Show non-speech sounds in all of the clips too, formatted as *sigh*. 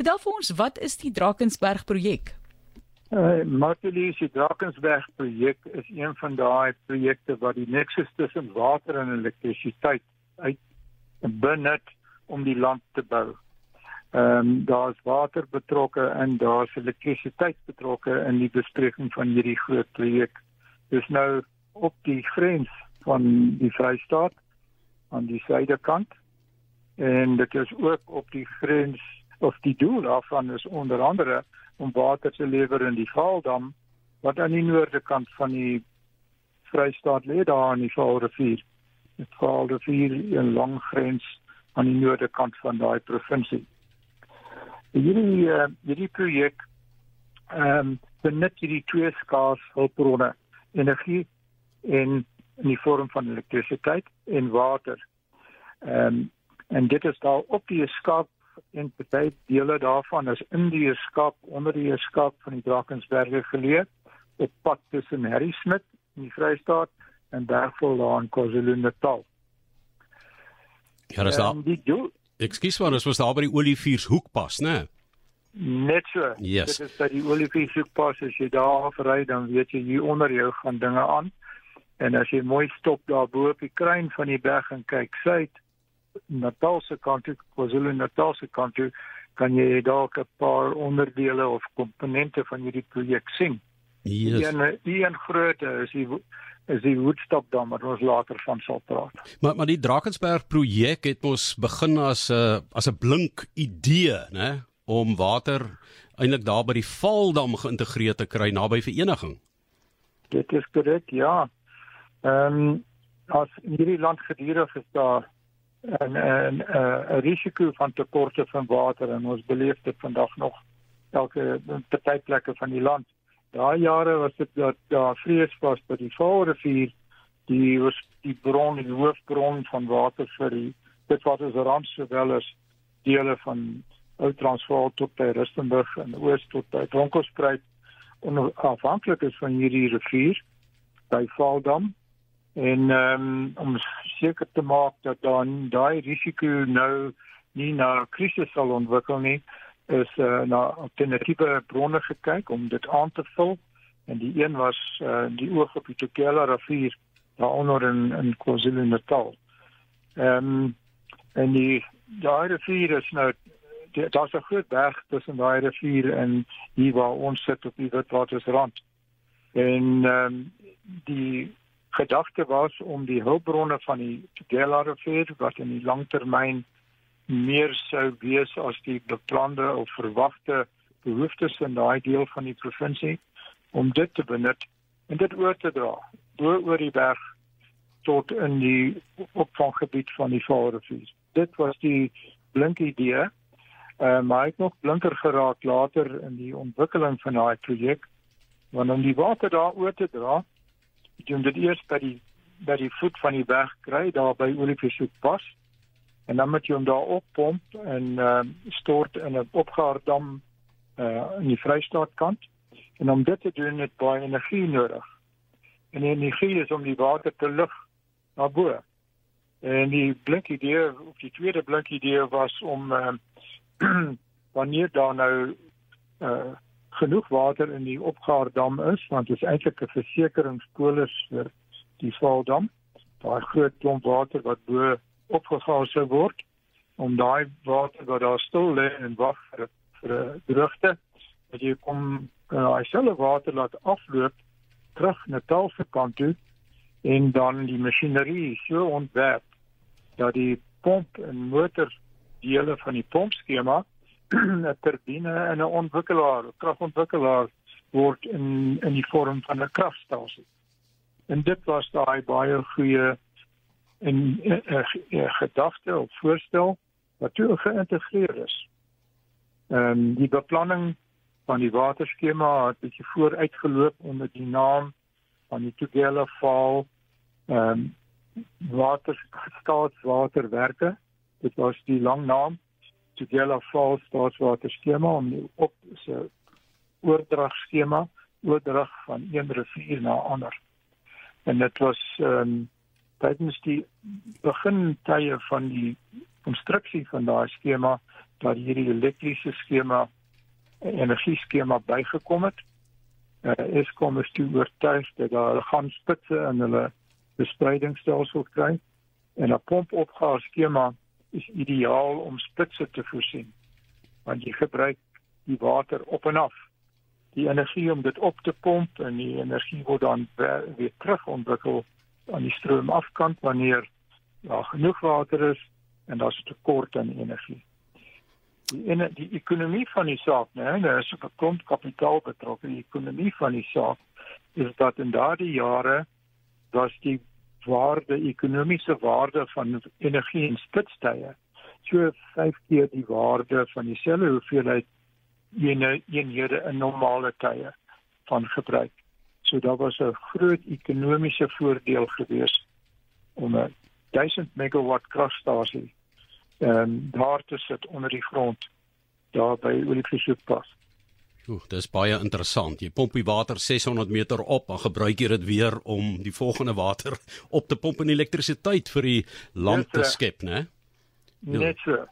Vertel vir ons, wat is die Drakensberg projek? Uh, Martelie, die Drakensberg projek is een van daai projekte wat die nexus tussen water en elektrisiteit uit benut om die land te bou. Ehm um, daar's water betrokke en daar's elektrisiteit betrokke in die bespreking van hierdie groot projek. Dis nou op die grens van die Vrystaat aan die suidekant en dit is ook op die grens of die doel daarvan is onder andere om water te lewer in die Vaaldam wat aan die noorde kant van die Vrystaat lê daar aan die Vaalrivier. Dit Vaalrivier 'n lang grens aan die noorde kant van daai provinsie. Hierdie uh, hierdie projek ehm um, benut hierdie twee skaars hulpbronne, energie en in die vorm van elektrisiteit en water. Ehm um, en dit is daar op die skaap en baie dele daarvan is in die skap onder die skap van die Drakensberge geleë op pad tussen Harry Smit in die Vrystaat en Bergveld daar in KwaZulu-Natal. Ja, dis daar. Ekskuus maar, ons was daar by die Oliviershoek pas, né? Net so. Yes. Dit is by die Oliviershoek pas as jy daar afry dan weet jy hier onder jou gaan dinge aan. En as jy mooi stop daar bo op die kruin van die berg en kyk suid, Natal se kant toe, KwaZulu-Natal se kant toe, kan jy dalk 'n paar onderdele of komponente van hierdie projek sien. Yes. Die een, die een groot is die is die Woodstock dam wat ons later van sal praat. Maar maar die Drakensberg projek het mos begin as 'n as 'n blink idee, né, om water eintlik daar by die Vaaldam geïntegreer te kry naby vereniging. Dit is korrek, ja. Ehm um, as in hierdie land gedurig is daar 'n 'n 'n risiko van tekorte van water en ons beleef dit vandag nog elke partyplekke van die land. Daai jare was dit dat daar vrees was dat die Vaalrivier die was die bron die hoofbron van water vir die dit wat ons rand sowel as dele van Oud-Transvaal tot by Rustenburg en oos tot by Bronkhorstspruit onafhanklik is van hierdie rivier by Vaaldam en um, om seker te maak dat dan daai risiko nou nie na krisis sal ontwikkel nie is uh, na alternatiewe bronne gekyk om dit aan te vul en die een was uh, die oog op die Tokela rivier daaronder in in KwaZulu-Natal. Ehm um, en die daai rivier is nou daar's 'n groot berg tussen daai rivier en hier waar ons sit op die Witwatersrand. En ehm um, die gedagte was om die hulpbronne van die Tugela rivier wat in die langtermyn meer sou wees as die beplande of verwagte behoeftes in daai deel van die provinsie om dit te benut en dit oor te dra oor oor die berg tot in die opvanggebied van die Vaalrivier. Dit was die blink idee. Uh, maar ek nog blinker geraak later in die ontwikkeling van daai projek want om die water daar oor te dra jy moet dit eers by die by die voet van die berg kry daar by Olifantsoek pas. En dan moet jy hom daar oppomp en uh, stort in 'n opgaardam uh, in die Vrystaat kant en om dit te doen het baie energie nodig. En die energie is om die water te lig na bo en die blink idee of die tweede blink idee was om uh, *clears throat* wanneer daar nou uh, genoeg water in die opgaardam is want dit is eintlik 'n versekeringspolis vir die Vaaldam. Daai groot klomp water wat bo opgegaar sou word om daai water wat daar stil lê en wag vir vir droogte dat jy kom daai selfe water laat afloop terug na Talse kant toe en dan die masjinerie so ontwerp dat die pomp en motor dele van die pompskema *clears throat* 'n turbine en 'n ontwikkelaar, kragontwikkelaar word in in die vorm van 'n kragstasie. En dit was daai baie goeie en 'n gedagte of voorstel wat toe geïntegreer is. Ehm um, die beplanning van die waterskema het bietjie vooruitgeloop onder die naam van die Tugela Fall ehm um, waterstaatswaterwerke. Dit was die lang naam Tugela Falls staatswater skema om op se oordrag skema oordrag van een rivier na ander. En dit was ehm um, tydens die begin tye van die konstruksie van daai skema dat hierdie elektriese skema energie skema bygekom het. Uh, Eskom is toe oortuig dat hulle gaan spitse in hulle bespreidingsstelsel kry en 'n pompopgaar skema is ideaal om spitse te voorsien. Want jy gebruik die water op en af. Die energie om dit op te pomp en die energie word dan weer terug ontwikkel aan die stroomafkant wanneer daar genoeg water is en daar's 'n tekort aan energie die in die ekonomie van die saak, nou is 'n klomp kapitaal betrokke. Die ekonomie van die saak is dat in daardie jare was die waarde ekonomiese waarde van energie in spitstye so vyf keer die waarde van dieselfde hoeveelheid ene eenhede in normale tye van gebruik. So daar was 'n groot ekonomiese voordeel gewees om 'n 1000 megawatt kragstasie ehm um, daar te sit onder die grond daar by Olifantsoek pas. Oek, dis baie interessant. Jy pomp die water 600 meter op en gebruik jy dit weer om die volgende water *laughs* op te pomp en elektrisiteit vir die land te skep, né? Net so.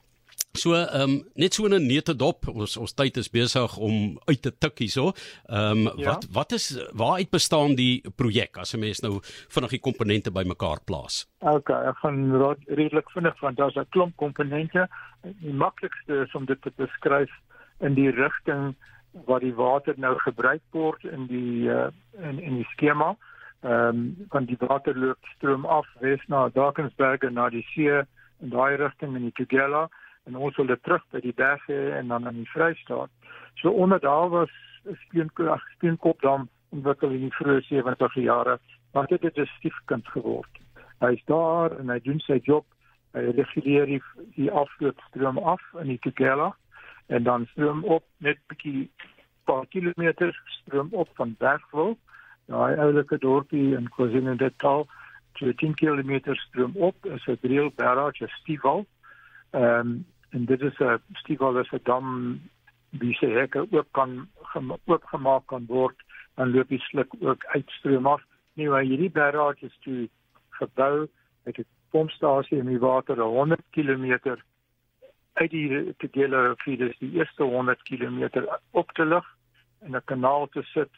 So ehm um, net so 'n nette dop ons ons tyd is besig om uit te tik hierso. Ehm um, ja. wat wat is waaruit bestaan die projek as 'n mens nou vinnig die komponente bymekaar plaas? OK, ek gaan redelik vinnig want daar's 'n klomp komponente. Die maklikste is om dit te beskryf in die rigting waar die water nou gebruik word in die uh, in in die skema. Ehm um, van die water loop stroom af wes na Drakensberg en na die see in daai rigting in die Tugela en ons wil dit terug by die berge en dan in die Vrystaat. So onder daar was steenkrag steenkopdam ontwikkel in die vroeë 70 jare, maar dit het 'n stiefkind geword. Hy is daar en hy doen sy job. Hy reguleer die, die afloopstroom af in die Tugela en dan stroom op net bietjie paar kilometers stroom op van Bergwil. Daai oulike dorpie in KwaZulu-Natal, 10 km stroom op, is 'n driel barrage stiefal. Ehm um, en dit is 'n stiefel wat se dam wie se hekke oop kan oopgemaak kan word en loop die sluk ook uitstroom af. Nou hierdie barrage is toe gebou met 'n pompstasie in die water 100 km uit die Tugela rivier is die eerste 100 km op te lig en 'n kanaal te sit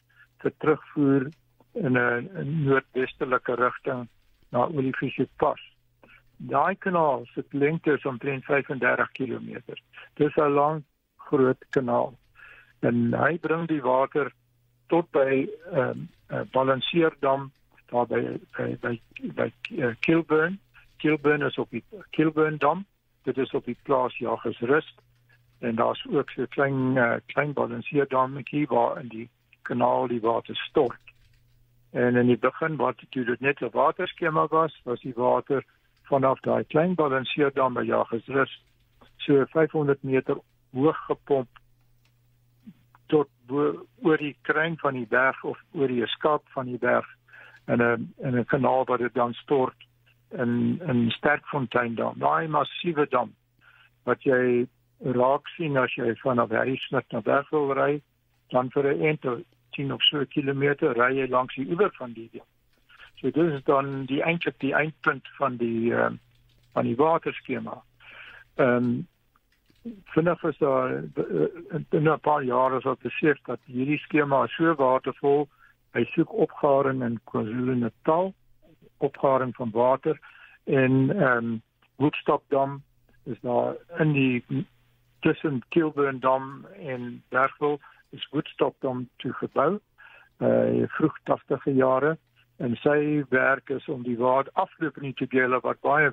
vir terugvoer in 'n noordwestelike rigting na Olifant Pass. Daai kanaal se lengte is omtrent 35 km. Dis 'n lang groot kanaal. En hy bring die water tot by 'n um, uh, balanseerdam daar by by by, by uh, Kilburn. Kilburn is op die Kilburn dam. Dit is op die plaas Jagersrus. En daar's ook so 'n klein uh, klein balanseerdammetjie waar in die kanaal die water stort. En in die begin wat dit net 'n waterskema was, was die water vanaf daai klein balanseerdam by Jagersrus so 500 meter hoog gepomp tot oor die kruin van die berg of oor die skaap van die berg in 'n in 'n kanaal wat dit dan stort in in Sterkfontein dam. Daai massiewe dam wat jy raak sien as jy vanaf Harrismith na Bergville ry, dan vir 'n ente 10 of so kilometer ry jy langs die oewer van die dam. So dit is dan die eintlik die eindpunt van die uh, van die waterskema. Ehm um, daar uh, in 'n paar jare sal besef dat hierdie skema so watervol hy soek opgaring in KwaZulu-Natal opgaring van water en ehm um, Woodstock Dam is daar in die tussen Kilburn Dam en Bergville is Woodstock Dam toe gebou uh vroeg 80e jare en sy werk is om die water afloop in die Tugela wat baie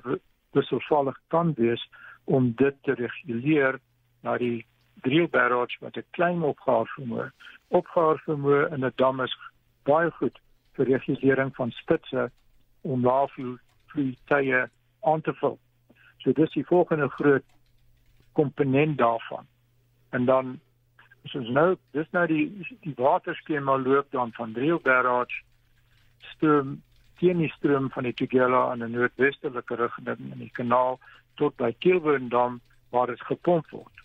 wisselvallig kan wees om dit te reguleer na die drill barrage wat 'n klein opgaar vermoë. Opgaar vermoë in 'n dam is baie goed vir regulering van spitse om laafvloei tye aan te vul. So dis die volgende groot komponent daarvan. En dan soos nou, dis nou die die waterskema loop dan van barrage stroom teen die stroom van die Tugela aan 'n noordwestelike rigting in die kanaal tot by Kilburn Dam waar dit gepomp word.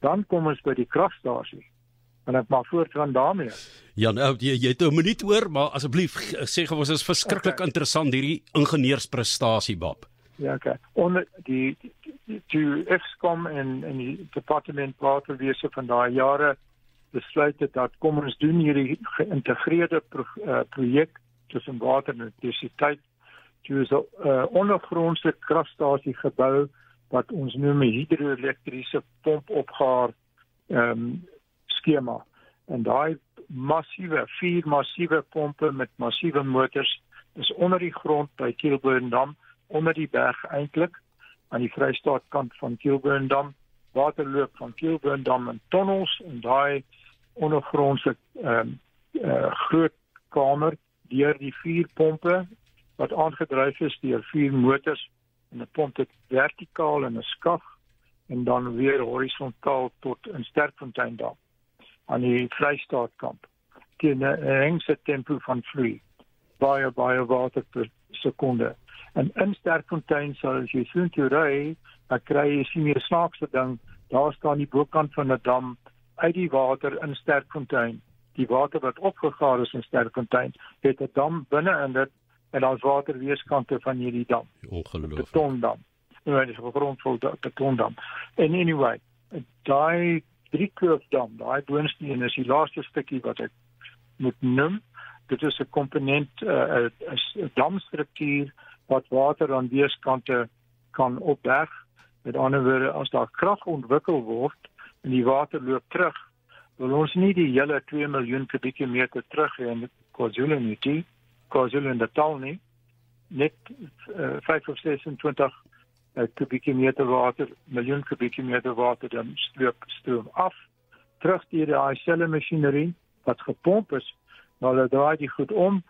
Dan kom ons by die kragstasie. En ek maar voortgaan daarmee. Ja, nou jy jy het 'n minuut hoor, maar asseblief sê gou ons is verskriklik okay. interessant hierdie ingenieursprestasie Bob. Ja, okay. Onder die die Eskom en en die departement waterwese van daai jare besluit het dat kom ons doen hierdie geïntegreerde pro, uh, projek tussen water en elektrisiteit. Dit is 'n uh, ondergrondse kragstasie gebou wat ons noem 'n hidroelektriese pomp opgaar ehm um, skema. En daai massiewe, vier massiewe pompe met massiewe motors is onder die grond by Kielburndam onder die berg eintlik aan die Vrystaat kant van Kielburndam. Water loop van Kielburndam in tonnels en daai ondergrondse ehm um, uh, groot kamer deur die vier pompe wat aangedryf is deur vier motors en 'n pomp dit vertikaal in 'n skaf en dan weer horisontaal tot in Sterkfontein daar aan die Vrystaatkamp teen 'n hengse tempo van vloei. Baie baie water per sekonde. En in Sterkfontein sal as jy so toe ry dan kry jy sien jy snaakse ding. Daar staan die bokant van 'n dam uit die water in Sterkfontein die water wat opgegaar is in Sterkfontein het 'n dam binne in dit en daar's water weerskante van hierdie dam. Ongelooflik. Betondam. Nou dit is 'n grondvol betondam. En anyway daai driekoopdam daai boonsteen is die laaste stukkie wat ek moet noem. Dit is 'n komponent eh, 'n uh, damstruktuur wat water aan weerskante kan opberg. Met ander woorde as daar krag ontwikkel word en die water loop terug wil ons nie die hele 2 miljoen kubieke meter terug hê in KwaZulu-Natal KwaZulu-Natal nie. Net uh, 5 of 26 uh, kubieke meter water miljoen kubieke meter water dan stroop stroom af terug deur die dieselfde masjinerie wat gepomp is nou hulle draai dit goed om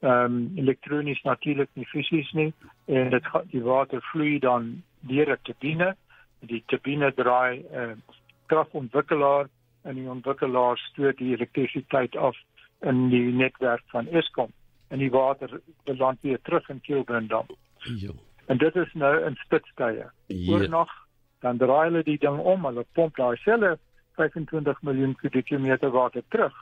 ehm um, elektronies natuurlik nie fisies nie en dit die water vloei dan deur 'n turbine die turbine draai 'n uh, kragontwikkelaar en die ontwikkelaar stoot die elektrisiteit af in die netwerk van Eskom en die water beland weer terug in Kielbrandam. Jo. En dit is nou in spitstye. Oornag dan draai hulle die ding om, hulle pomp daai selle 25 miljoen kubieke meter water terug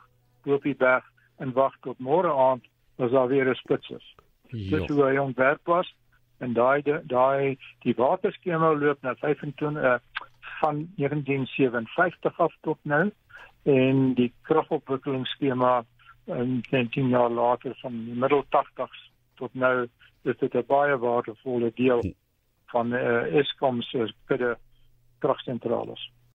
op die berg en wag tot môre aand as daar weer 'n spits is. Dis hoe hy ontwerp was en daai daai die waterskema loop na 25 uh, van 1957 af tot nou en die kragontwikkelingsskema in 10 jaar later van die middel 80s tot nou is dit 'n baie waardevolle deel van uh, Eskom se kudde kragsentrale.